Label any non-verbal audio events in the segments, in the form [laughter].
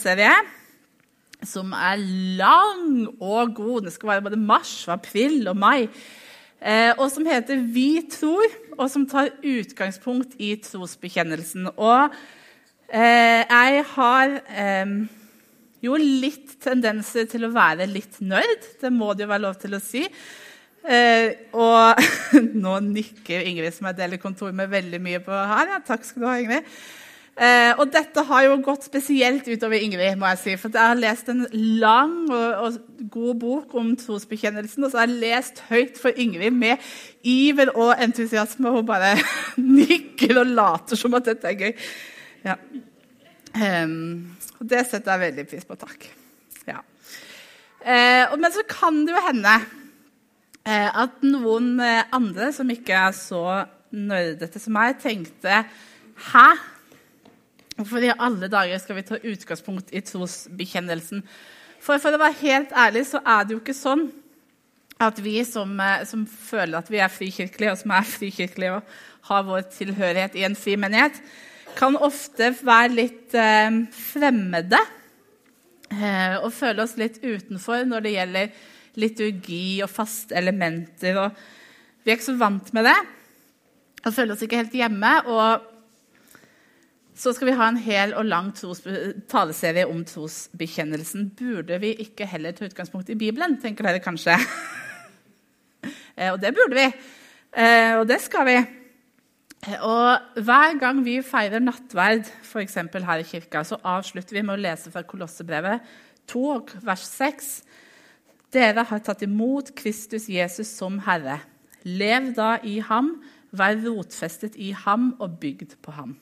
serie som er lang og god. Det skal være både mars, april og mai. Eh, og som heter 'Vi tror', og som tar utgangspunkt i trosbekjennelsen. Og eh, jeg har eh, jo litt tendenser til å være litt nerd. Det må det jo være lov til å si. Og [laughs] nå nikker Ingrid, som jeg deler kontor med veldig mye på her. Ja, takk skal du ha, Ingrid. Eh, og dette har jo gått spesielt utover Ingrid. må jeg si, For jeg har lest en lang og, og god bok om trosbekjennelsen. Og så har jeg lest høyt for Ingrid med iver og entusiasme. Og hun bare [laughs] nikker og later som at dette er gøy. Ja. Eh, og det setter jeg veldig pris på. Takk. Ja. Eh, men så kan det jo hende eh, at noen eh, andre som ikke er så nerdete som meg, tenkte Hæ? Hvorfor i alle dager skal vi ta utgangspunkt i trosbekjennelsen? For, for å være helt ærlig så er det jo ikke sånn at vi som, eh, som føler at vi er frikirkelige, og som er frikirkelige og har vår tilhørighet i en fri menighet, kan ofte være litt eh, fremmede eh, og føle oss litt utenfor når det gjelder liturgi og faste elementer. Og vi er ikke så vant med det og føler oss ikke helt hjemme. og så skal vi ha en hel og lang taleserie om trosbekjennelsen. Burde vi ikke heller ta utgangspunkt i Bibelen, tenker dere kanskje? [laughs] Eh, og det burde vi. Eh, og det skal vi. Eh, og hver gang vi feirer nattverd, f.eks. her i kirka, så avslutter vi med å lese fra Kolossebrevet 2, vers 6. Dere har tatt imot Kristus Jesus som Herre. Lev da i ham, vær rotfestet i ham og bygd på ham.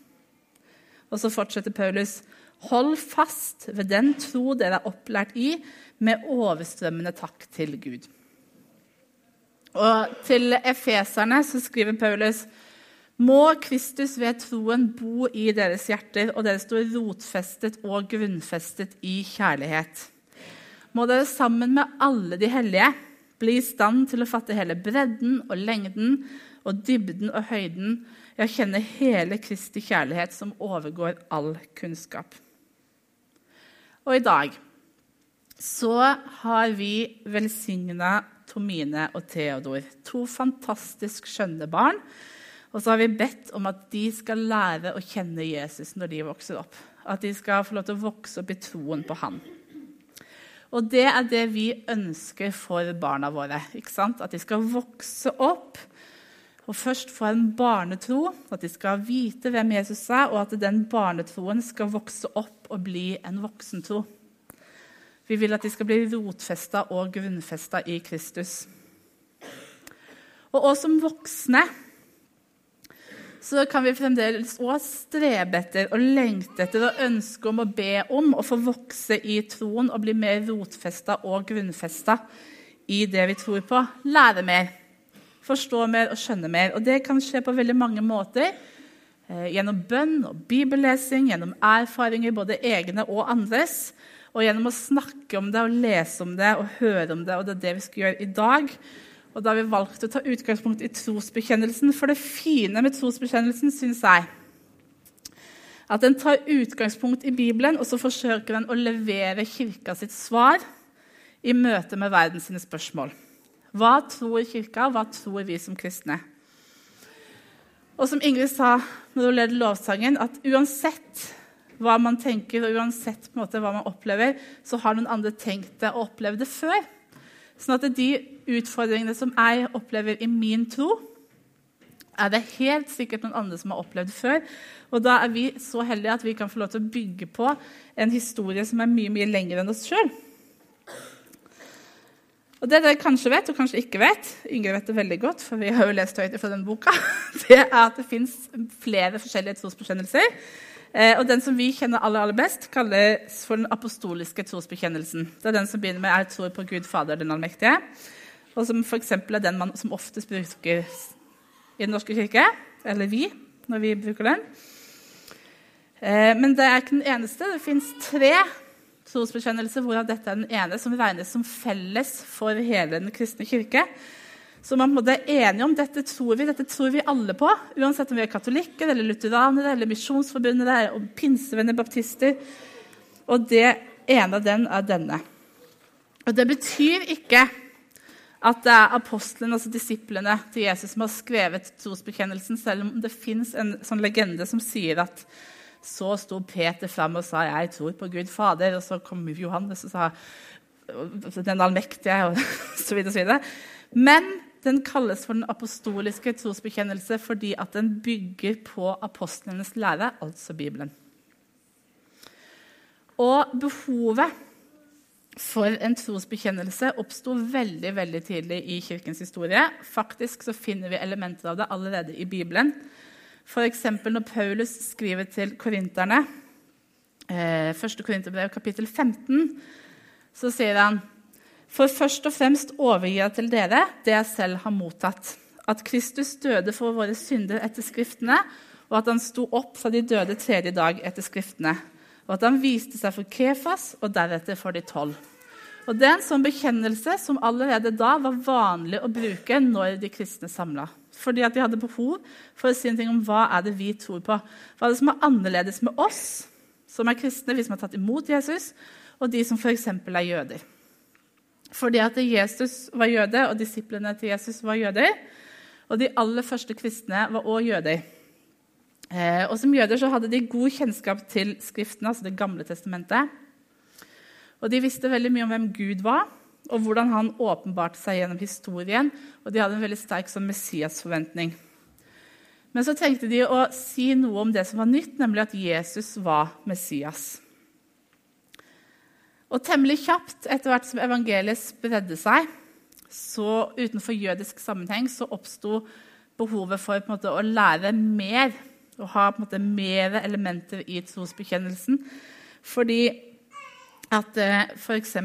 Og så fortsetter Paulus.: Hold fast ved den tro dere er opplært i, med overstrømmende takk til Gud. Og til efeserne så skriver Paulus.: Må Kristus ved troen bo i deres hjerter, og dere står rotfestet og grunnfestet i kjærlighet. Må dere sammen med alle de hellige bli i stand til å fatte hele bredden og lengden og dybden og høyden jeg kjenner hele Kristi kjærlighet som overgår all kunnskap. Og i dag så har vi velsigna Tomine og Theodor, to fantastisk skjønne barn. Og så har vi bedt om at de skal lære å kjenne Jesus når de vokser opp. At de skal få lov til å vokse opp i troen på Han. Og det er det vi ønsker for barna våre. At de skal vokse opp og først få en barnetro, at de skal vite hvem Jesus er, og at den barnetroen skal vokse opp og bli en voksentro. Vi vil at de skal bli rotfesta og grunnfesta i Kristus. Og også som voksne så kan vi fremdeles òg strebe etter og lengte etter og ønske om å be om å få vokse i troen og bli mer rotfesta og grunnfesta i det vi tror på. Lære mer forstå mer og skjønne mer. Og det kan skje på veldig mange måter. Eh, gjennom bønn og bibellesing, gjennom erfaringer, både egne og andres. Og gjennom å snakke om det og lese om det og høre om det. Og det er det vi skal gjøre i dag. Og da har vi valgt å ta utgangspunkt i trosbekjennelsen. For det fine med trosbekjennelsen syns jeg at den tar utgangspunkt i Bibelen, og så forsøker den å levere kirka sitt svar i møte med verdens spørsmål. Hva tror Kirka? Hva tror vi som kristne? Og som Ingrid sa når hun leder lovsangen, at uansett hva man tenker, og uansett måte, hva man opplever, så har noen andre tenkt det og opplevd det før. Sånn at de utfordringene som jeg opplever i min tro, er det helt sikkert noen andre som har opplevd før. Og da er vi så heldige at vi kan få lov til å bygge på en historie som er mye mye lengre enn oss sjøl. Og det dere kanskje vet, og kanskje ikke vet, Ingrid vet det veldig godt, for vi har jo lest høyt fra den boka, [laughs] det er at det fins flere forskjellige trosbekjennelser. Eh, og den som vi kjenner aller, aller best, kalles for den apostoliske trosbekjennelsen. Det er den som begynner med 'Jeg tror på Gud Fader den allmektige', og som f.eks. er den man som oftest bruker i Den norske kirke, eller vi, når vi bruker den. Eh, men det er ikke den eneste. Det fins tre trosbekjennelse, hvorav dette er den ene som regnes som felles for hele den kristne kirke. Så man er enige om dette tror vi, dette tror vi alle på, uansett om vi er katolikker, eller lutheranere, eller misjonsforbundere, eller pinsevenner, baptister Og det ene av den er denne. Og det betyr ikke at det er apostlene, altså disiplene til Jesus, som har skrevet trosbekjennelsen, selv om det fins en sånn legende som sier at så sto Peter fram og sa 'Jeg tror på Gud Fader', og så kom Johannes og sa 'Den allmektige', og [laughs] så videre og så videre. Men den kalles for den apostoliske trosbekjennelse fordi at den bygger på apostlenes lære, altså Bibelen. Og behovet for en trosbekjennelse oppsto veldig veldig tidlig i kirkens historie. Faktisk så finner vi elementer av det allerede i Bibelen. F.eks. når Paulus skriver til korinterne, eh, 1. Korinterbrev kapittel 15, så sier han For først og fremst overgir jeg til dere det jeg selv har mottatt. At Kristus døde for våre synder etter Skriftene, og at han sto opp fra de døde tredje dag etter Skriftene og at han viste seg for Kefas og deretter for de tolv. Og Det er en sånn bekjennelse som allerede da var vanlig å bruke når de kristne samla. Fordi at de hadde behov for å si en ting om hva er det vi tror på. Hva er det som er annerledes med oss som er kristne, vi som har tatt imot Jesus, og de som f.eks. er jøder. Fordi at Jesus var jøde, og disiplene til Jesus var jøder. Og de aller første kristne var òg jøder. Eh, og Som jøder så hadde de god kjennskap til Skriftene, altså Det gamle testamentet. Og De visste veldig mye om hvem Gud var, og hvordan han åpenbarte seg gjennom historien. Og de hadde en veldig sterk sånn Messias-forventning. Men så tenkte de å si noe om det som var nytt, nemlig at Jesus var Messias. Og temmelig kjapt, etter hvert som evangeliet spredde seg, så utenfor jødisk sammenheng, så oppsto behovet for måte, å lære mer å ha på en måte mer elementer i trosbekjennelsen. Fordi at eh, f.eks.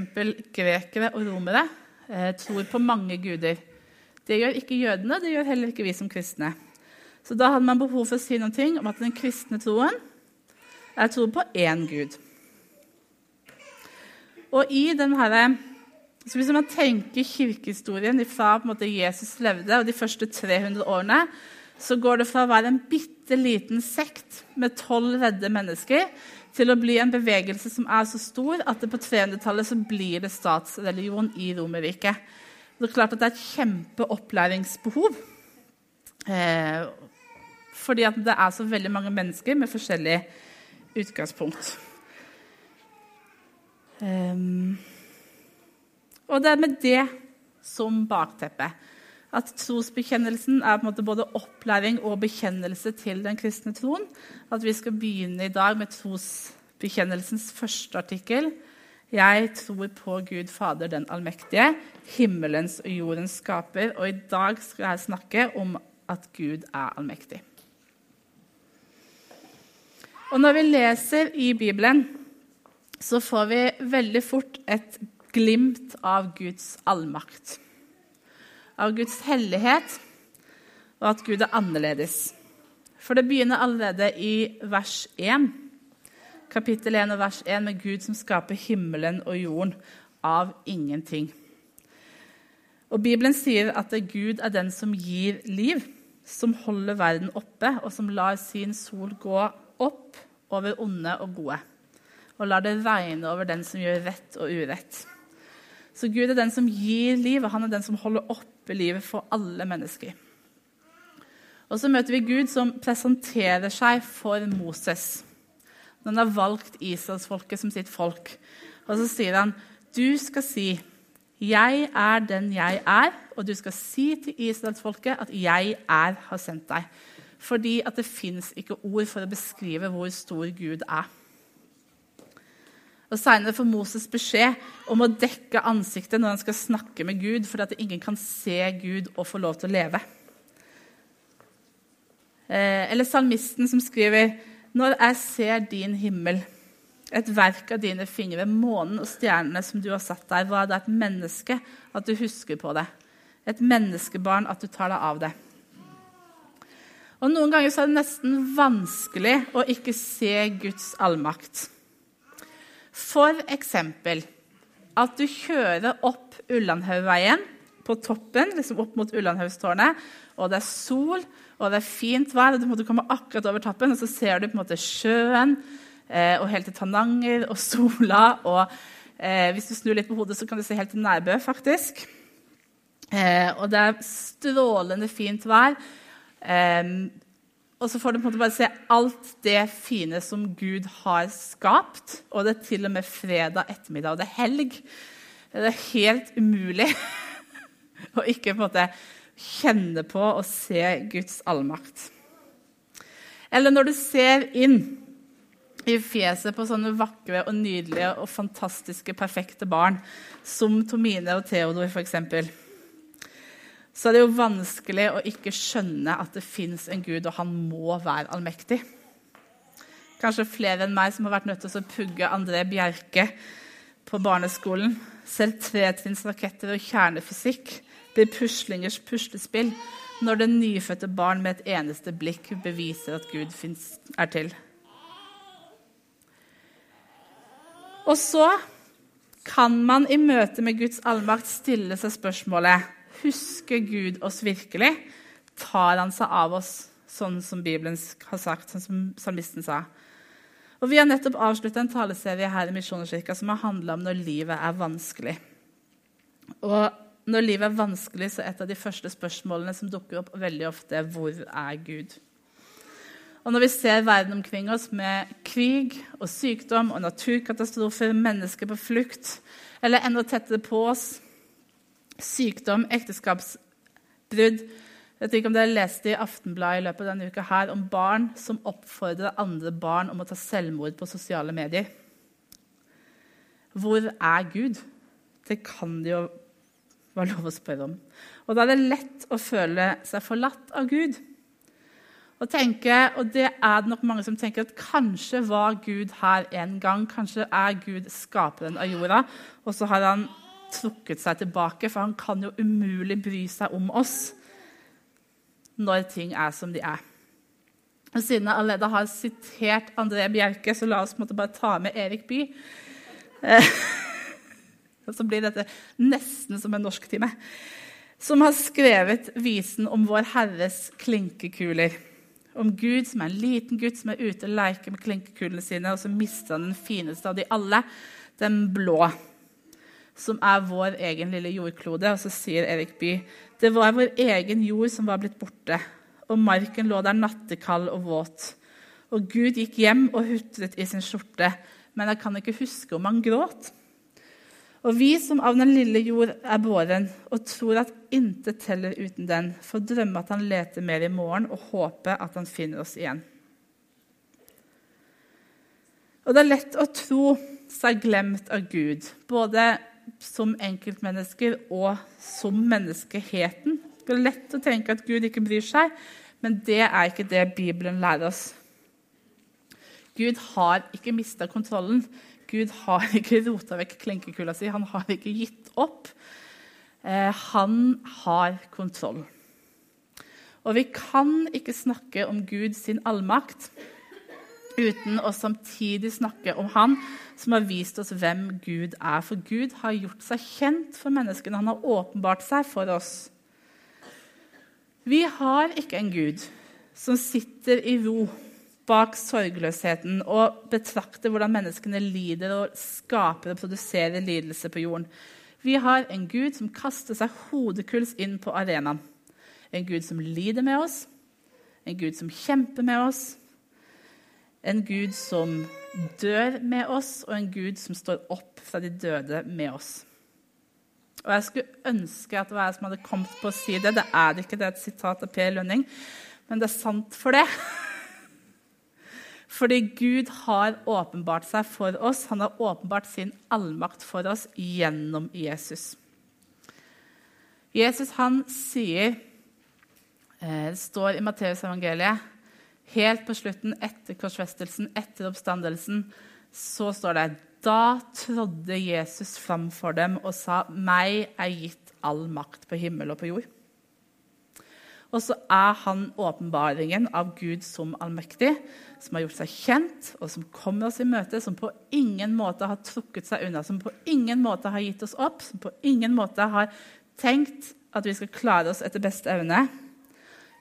grekere og romere eh, tror på mange guder. Det gjør ikke jødene, det gjør heller ikke vi som kristne. Så da hadde man behov for å si noe om at den kristne troen er tro på én Gud. Og i den herre så Hvis man tenker kirkehistorien fra Jesus levde og de første 300 årene, så går det fra å være en bitte liten sekt med tolv redde mennesker til å bli en bevegelse som er så stor at det på 300-tallet så blir det statsreligion i Romerriket. Det er klart at det er et kjempeopplæringsbehov. Eh, fordi at det er så veldig mange mennesker med forskjellig utgangspunkt. Um, og det er med det som bakteppe at trosbekjennelsen er på en måte både opplæring og bekjennelse til den kristne troen. At vi skal begynne i dag med trosbekjennelsens første artikkel. Jeg tror på Gud Fader den allmektige, himmelens og jordens skaper. Og i dag skal jeg snakke om at Gud er allmektig. Og når vi leser i Bibelen, så får vi veldig fort et glimt av Guds allmakt av Guds hellighet og at Gud er annerledes. For det begynner allerede i vers 1, kapittel 1 og vers 1, med Gud som skaper himmelen og jorden av ingenting. Og Bibelen sier at Gud er den som gir liv, som holder verden oppe, og som lar sin sol gå opp over onde og gode, og lar det regne over den som gjør rett og urett. Så Gud er den som gir liv, og han er den som holder oppe livet for alle mennesker. Og så møter vi Gud som presenterer seg for Moses. Når han har valgt israelsfolket som sitt folk. Og så sier han, 'Du skal si, 'Jeg er den jeg er', og du skal si til israelsfolket at 'jeg er har sendt deg'. Fordi at det fins ikke ord for å beskrive hvor stor Gud er. Og seinere får Moses beskjed om å dekke ansiktet når han skal snakke med Gud, fordi at ingen kan se Gud og få lov til å leve. Eh, eller salmisten som skriver Når jeg ser din himmel, et verk av dine fingre, månen og stjernene som du har satt der, hva er det et menneske at du husker på det? Et menneskebarn at du tar deg av det. Og Noen ganger så er det nesten vanskelig å ikke se Guds allmakt. Eksempel at du kjører opp Ullandhaugveien på toppen, liksom opp mot Ullandhaugstårnet, og det er sol og det er fint vær, og du måtte komme akkurat over tappen, og så ser du på en måte sjøen, eh, og helt til Tananger og Sola. Og eh, hvis du snur litt på hodet, så kan du se helt til Nærbø, faktisk. Eh, og det er strålende fint vær. Eh, og så får du på en måte bare se alt det fine som Gud har skapt. Og det er til og med fredag ettermiddag, og det er helg. Det er helt umulig [laughs] å ikke på en måte kjenne på og se Guds allmakt. Eller når du ser inn i fjeset på sånne vakre og nydelige og fantastiske, perfekte barn som Tomine og Theodor f.eks., så er det jo vanskelig å ikke skjønne at det fins en Gud, og han må være allmektig. Kanskje flere enn meg som har vært nødt til å pugge André Bjerke på barneskolen. Selv tretrinnsraketter og kjernefysikk blir puslingers puslespill når det nyfødte barn med et eneste blikk beviser at Gud er til. Og så kan man i møte med Guds allmakt stille seg spørsmålet Husker Gud oss virkelig? Tar han seg av oss, sånn som Bibelen har sagt, sånn som salmisten sa? Og Vi har nettopp avslutta en taleserie her i Misjonskirka som har handla om når livet er vanskelig. Og når livet er vanskelig, så er et av de første spørsmålene som dukker opp veldig ofte, hvor er Gud? Og når vi ser verden omkring oss med krig og sykdom og naturkatastrofer, mennesker på flukt, eller enda tettere på oss sykdom, ekteskapsbrudd Jeg vet ikke om dere leste i Aftenbladet i løpet av denne uka her om barn som oppfordrer andre barn om å ta selvmord på sosiale medier. Hvor er Gud? Det kan det jo være lov å spørre om. Og da er det lett å føle seg forlatt av Gud. Og, tenke, og det er det nok mange som tenker at kanskje var Gud her en gang. Kanskje er Gud skaperen av jorda, og så har han trukket seg tilbake. For han kan jo umulig bry seg om oss når ting er som de er. Og Siden jeg allerede har sitert André Bjerke, så la oss bare ta med Erik Bye. Eh, [laughs] så blir dette nesten som en norsktime. Som har skrevet visen om Vår Herres klinkekuler. Om Gud som er en liten gutt som er ute og leker med klinkekulene sine, og så mister han den fineste av de alle, den blå, som er vår egen lille jordklode. Og så sier Erik Bye det var vår egen jord som var blitt borte, og marken lå der nattekald og våt. Og Gud gikk hjem og hutret i sin skjorte, men jeg kan ikke huske om han gråt. Og vi som av den lille jord er båren, og tror at intet teller uten den, får drømme at han leter mer i morgen og håpe at han finner oss igjen. Og det er lett å tro seg glemt av Gud, både som enkeltmennesker og som menneskeheten. Det er lett å tenke at Gud ikke bryr seg, men det er ikke det Bibelen lærer oss. Gud har ikke mista kontrollen. Gud har [laughs] ikke rota vekk klinkekula si, han har ikke gitt opp. Eh, han har kontroll. Og vi kan ikke snakke om Gud sin allmakt uten å samtidig snakke om Han som har vist oss hvem Gud er. For Gud har gjort seg kjent for menneskene. Han har åpenbart seg for oss. Vi har ikke en Gud som sitter i ro bak sorgløsheten og betrakter hvordan menneskene lider og skaper og produserer lidelse på jorden. Vi har en Gud som kaster seg hodekuls inn på arenaen. En Gud som lider med oss, en Gud som kjemper med oss, en Gud som dør med oss, og en Gud som står opp fra de døde med oss. Og Jeg skulle ønske at det var jeg som hadde kommet på å si det. Det er det ikke, det er et sitat av Per Lønning, men det er sant for det. [laughs] Fordi Gud har åpenbart seg for oss. Han har åpenbart sin allmakt for oss gjennom Jesus. Jesus han sier eh, Det står i Matteusevangeliet helt på slutten, etter korsfestelsen, etter oppstandelsen, så står det Da trådde Jesus fram for dem og sa, 'Meg er gitt all makt på himmel og på jord'. Og så er han åpenbaringen av Gud som allmektig, som har gjort seg kjent, og som kommer oss i møte, som på ingen måte har trukket seg unna, som på ingen måte har gitt oss opp, som på ingen måte har tenkt at vi skal klare oss etter beste evne.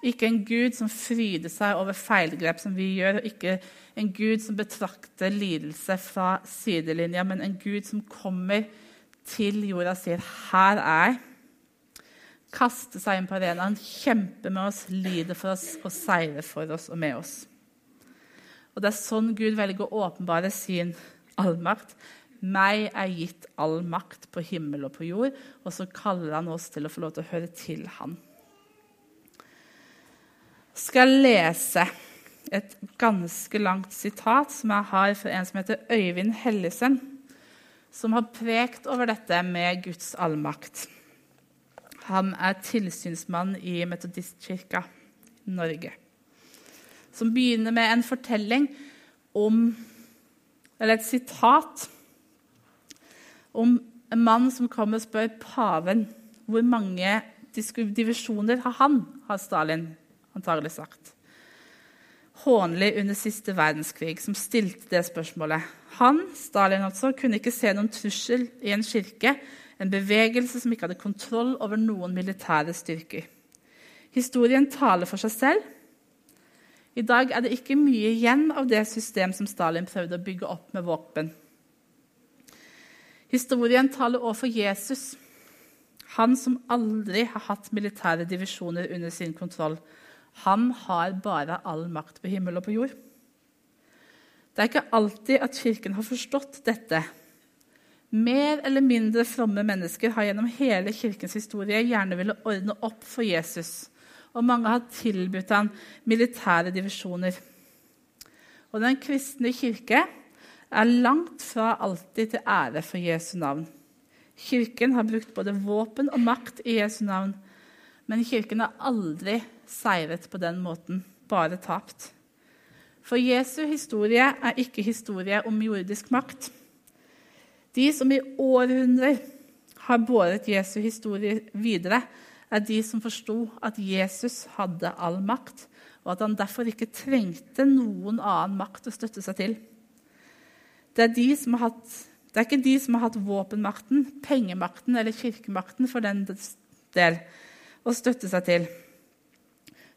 Ikke en Gud som fryder seg over feilgrep som vi gjør, og ikke en Gud som betrakter lidelse fra sidelinja, men en Gud som kommer til jorda og sier 'Her er jeg'. Kaster seg inn på arenaen, kjemper med oss, lider for oss og seirer for oss og med oss. Og Det er sånn Gud velger å åpenbare sin allmakt. Meg er gitt all makt på himmel og på jord. Og så kaller han oss til å få lov til å høre til han skal lese et ganske langt sitat som jeg har fra en som heter Øyvind Hellesen, som har prekt over dette med Guds allmakt. Han er tilsynsmann i Metodistkirka Norge. Som begynner med en fortelling om Eller et sitat om en mann som kommer og spør paven hvor mange divisjoner har han, har Stalin antagelig sagt. Hånlig under siste verdenskrig, som stilte det spørsmålet. Han, Stalin altså, kunne ikke se noen trussel i en kirke, en bevegelse som ikke hadde kontroll over noen militære styrker. Historien taler for seg selv. I dag er det ikke mye igjen av det system som Stalin prøvde å bygge opp med våpen. Historien taler også for Jesus, han som aldri har hatt militære divisjoner under sin kontroll, han har bare all makt på himmel og på jord. Det er ikke alltid at Kirken har forstått dette. Mer eller mindre fromme mennesker har gjennom hele Kirkens historie gjerne ville ordne opp for Jesus, og mange har tilbudt ham militære divisjoner. Og Den kristne kirke er langt fra alltid til ære for Jesu navn. Kirken har brukt både våpen og makt i Jesu navn, men Kirken har aldri seiret på den måten, bare tapt. For Jesu historie er ikke historie om jordisk makt. De som i århundrer har båret Jesu historie videre, er de som forsto at Jesus hadde all makt, og at han derfor ikke trengte noen annen makt å støtte seg til. Det er, de hatt, det er ikke de som har hatt våpenmakten, pengemakten eller kirkemakten for den del, å støtte seg til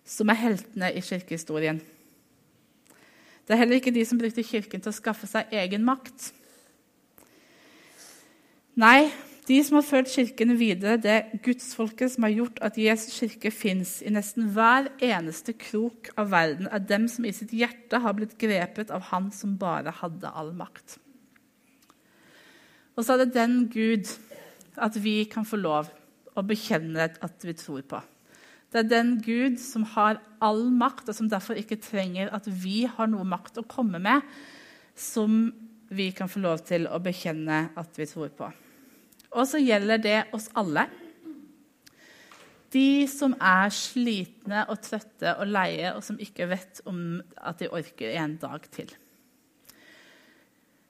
som er heltene i kirkehistorien. Det er heller ikke de som brukte Kirken til å skaffe seg egen makt. Nei, de som har ført Kirken videre, det er gudsfolket som har gjort at Jesus kirke fins i nesten hver eneste krok av verden, er dem som i sitt hjerte har blitt grepet av Han som bare hadde all makt. Og så er det den Gud at vi kan få lov å bekjenner at vi tror på. Det er den Gud som har all makt, og som derfor ikke trenger at vi har noe makt å komme med, som vi kan få lov til å bekjenne at vi tror på. Og så gjelder det oss alle. De som er slitne og trøtte og leie, og som ikke vet om at de orker en dag til.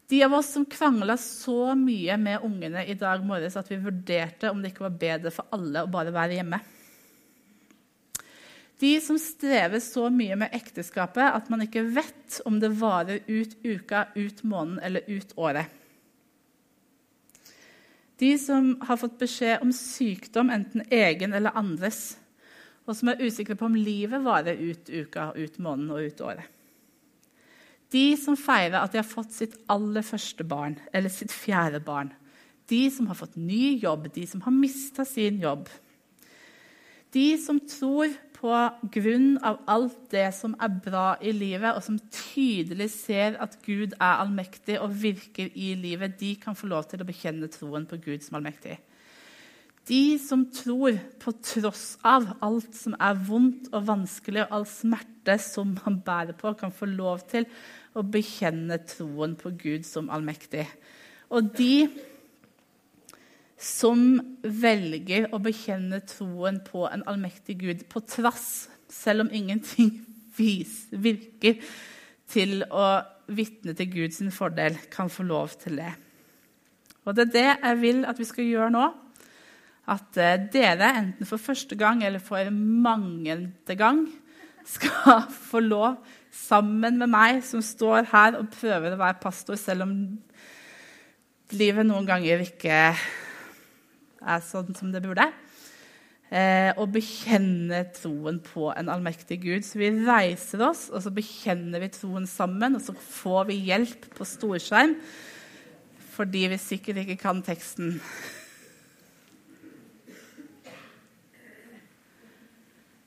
De av oss som krangla så mye med ungene i dag morges at vi vurderte om det ikke var bedre for alle å bare være hjemme. De som strever så mye med ekteskapet at man ikke vet om det varer ut uka, ut måneden eller ut året. De som har fått beskjed om sykdom, enten egen eller andres, og som er usikre på om livet varer ut uka, ut måneden og ut året. De som feirer at de har fått sitt aller første barn eller sitt fjerde barn. De som har fått ny jobb, de som har mista sin jobb. De som tror på grunn av alt det som er bra i livet, og som tydelig ser at Gud er allmektig og virker i livet, de kan få lov til å bekjenne troen på Gud som allmektig. De som tror på tross av alt som er vondt og vanskelig, og all smerte som man bærer på, kan få lov til å bekjenne troen på Gud som allmektig. Og de som velger å bekjenne troen på en allmektig Gud på trass, selv om ingenting [laughs] virker til å vitne til Guds fordel, kan få lov til det. Og Det er det jeg vil at vi skal gjøre nå. At eh, dere, enten for første gang eller for mangende gang, skal [laughs] få lov, sammen med meg som står her og prøver å være pastor, selv om livet noen ganger ikke er sånn som det burde. å bekjenne troen på en allmektig Gud. Så vi reiser oss, og så bekjenner vi troen sammen, og så får vi hjelp på storskjerm fordi vi sikkert ikke kan teksten.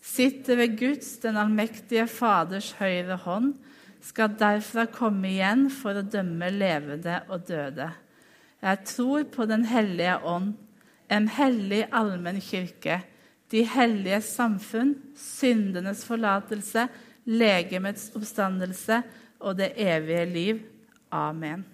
sitter ved Guds, den allmektige Faders høyre hånd, skal derfra komme igjen for å dømme levende og døde. Jeg tror på Den hellige ånd, en hellig allmenn kirke, de hellige samfunn, syndenes forlatelse, legemets oppstandelse og det evige liv. Amen.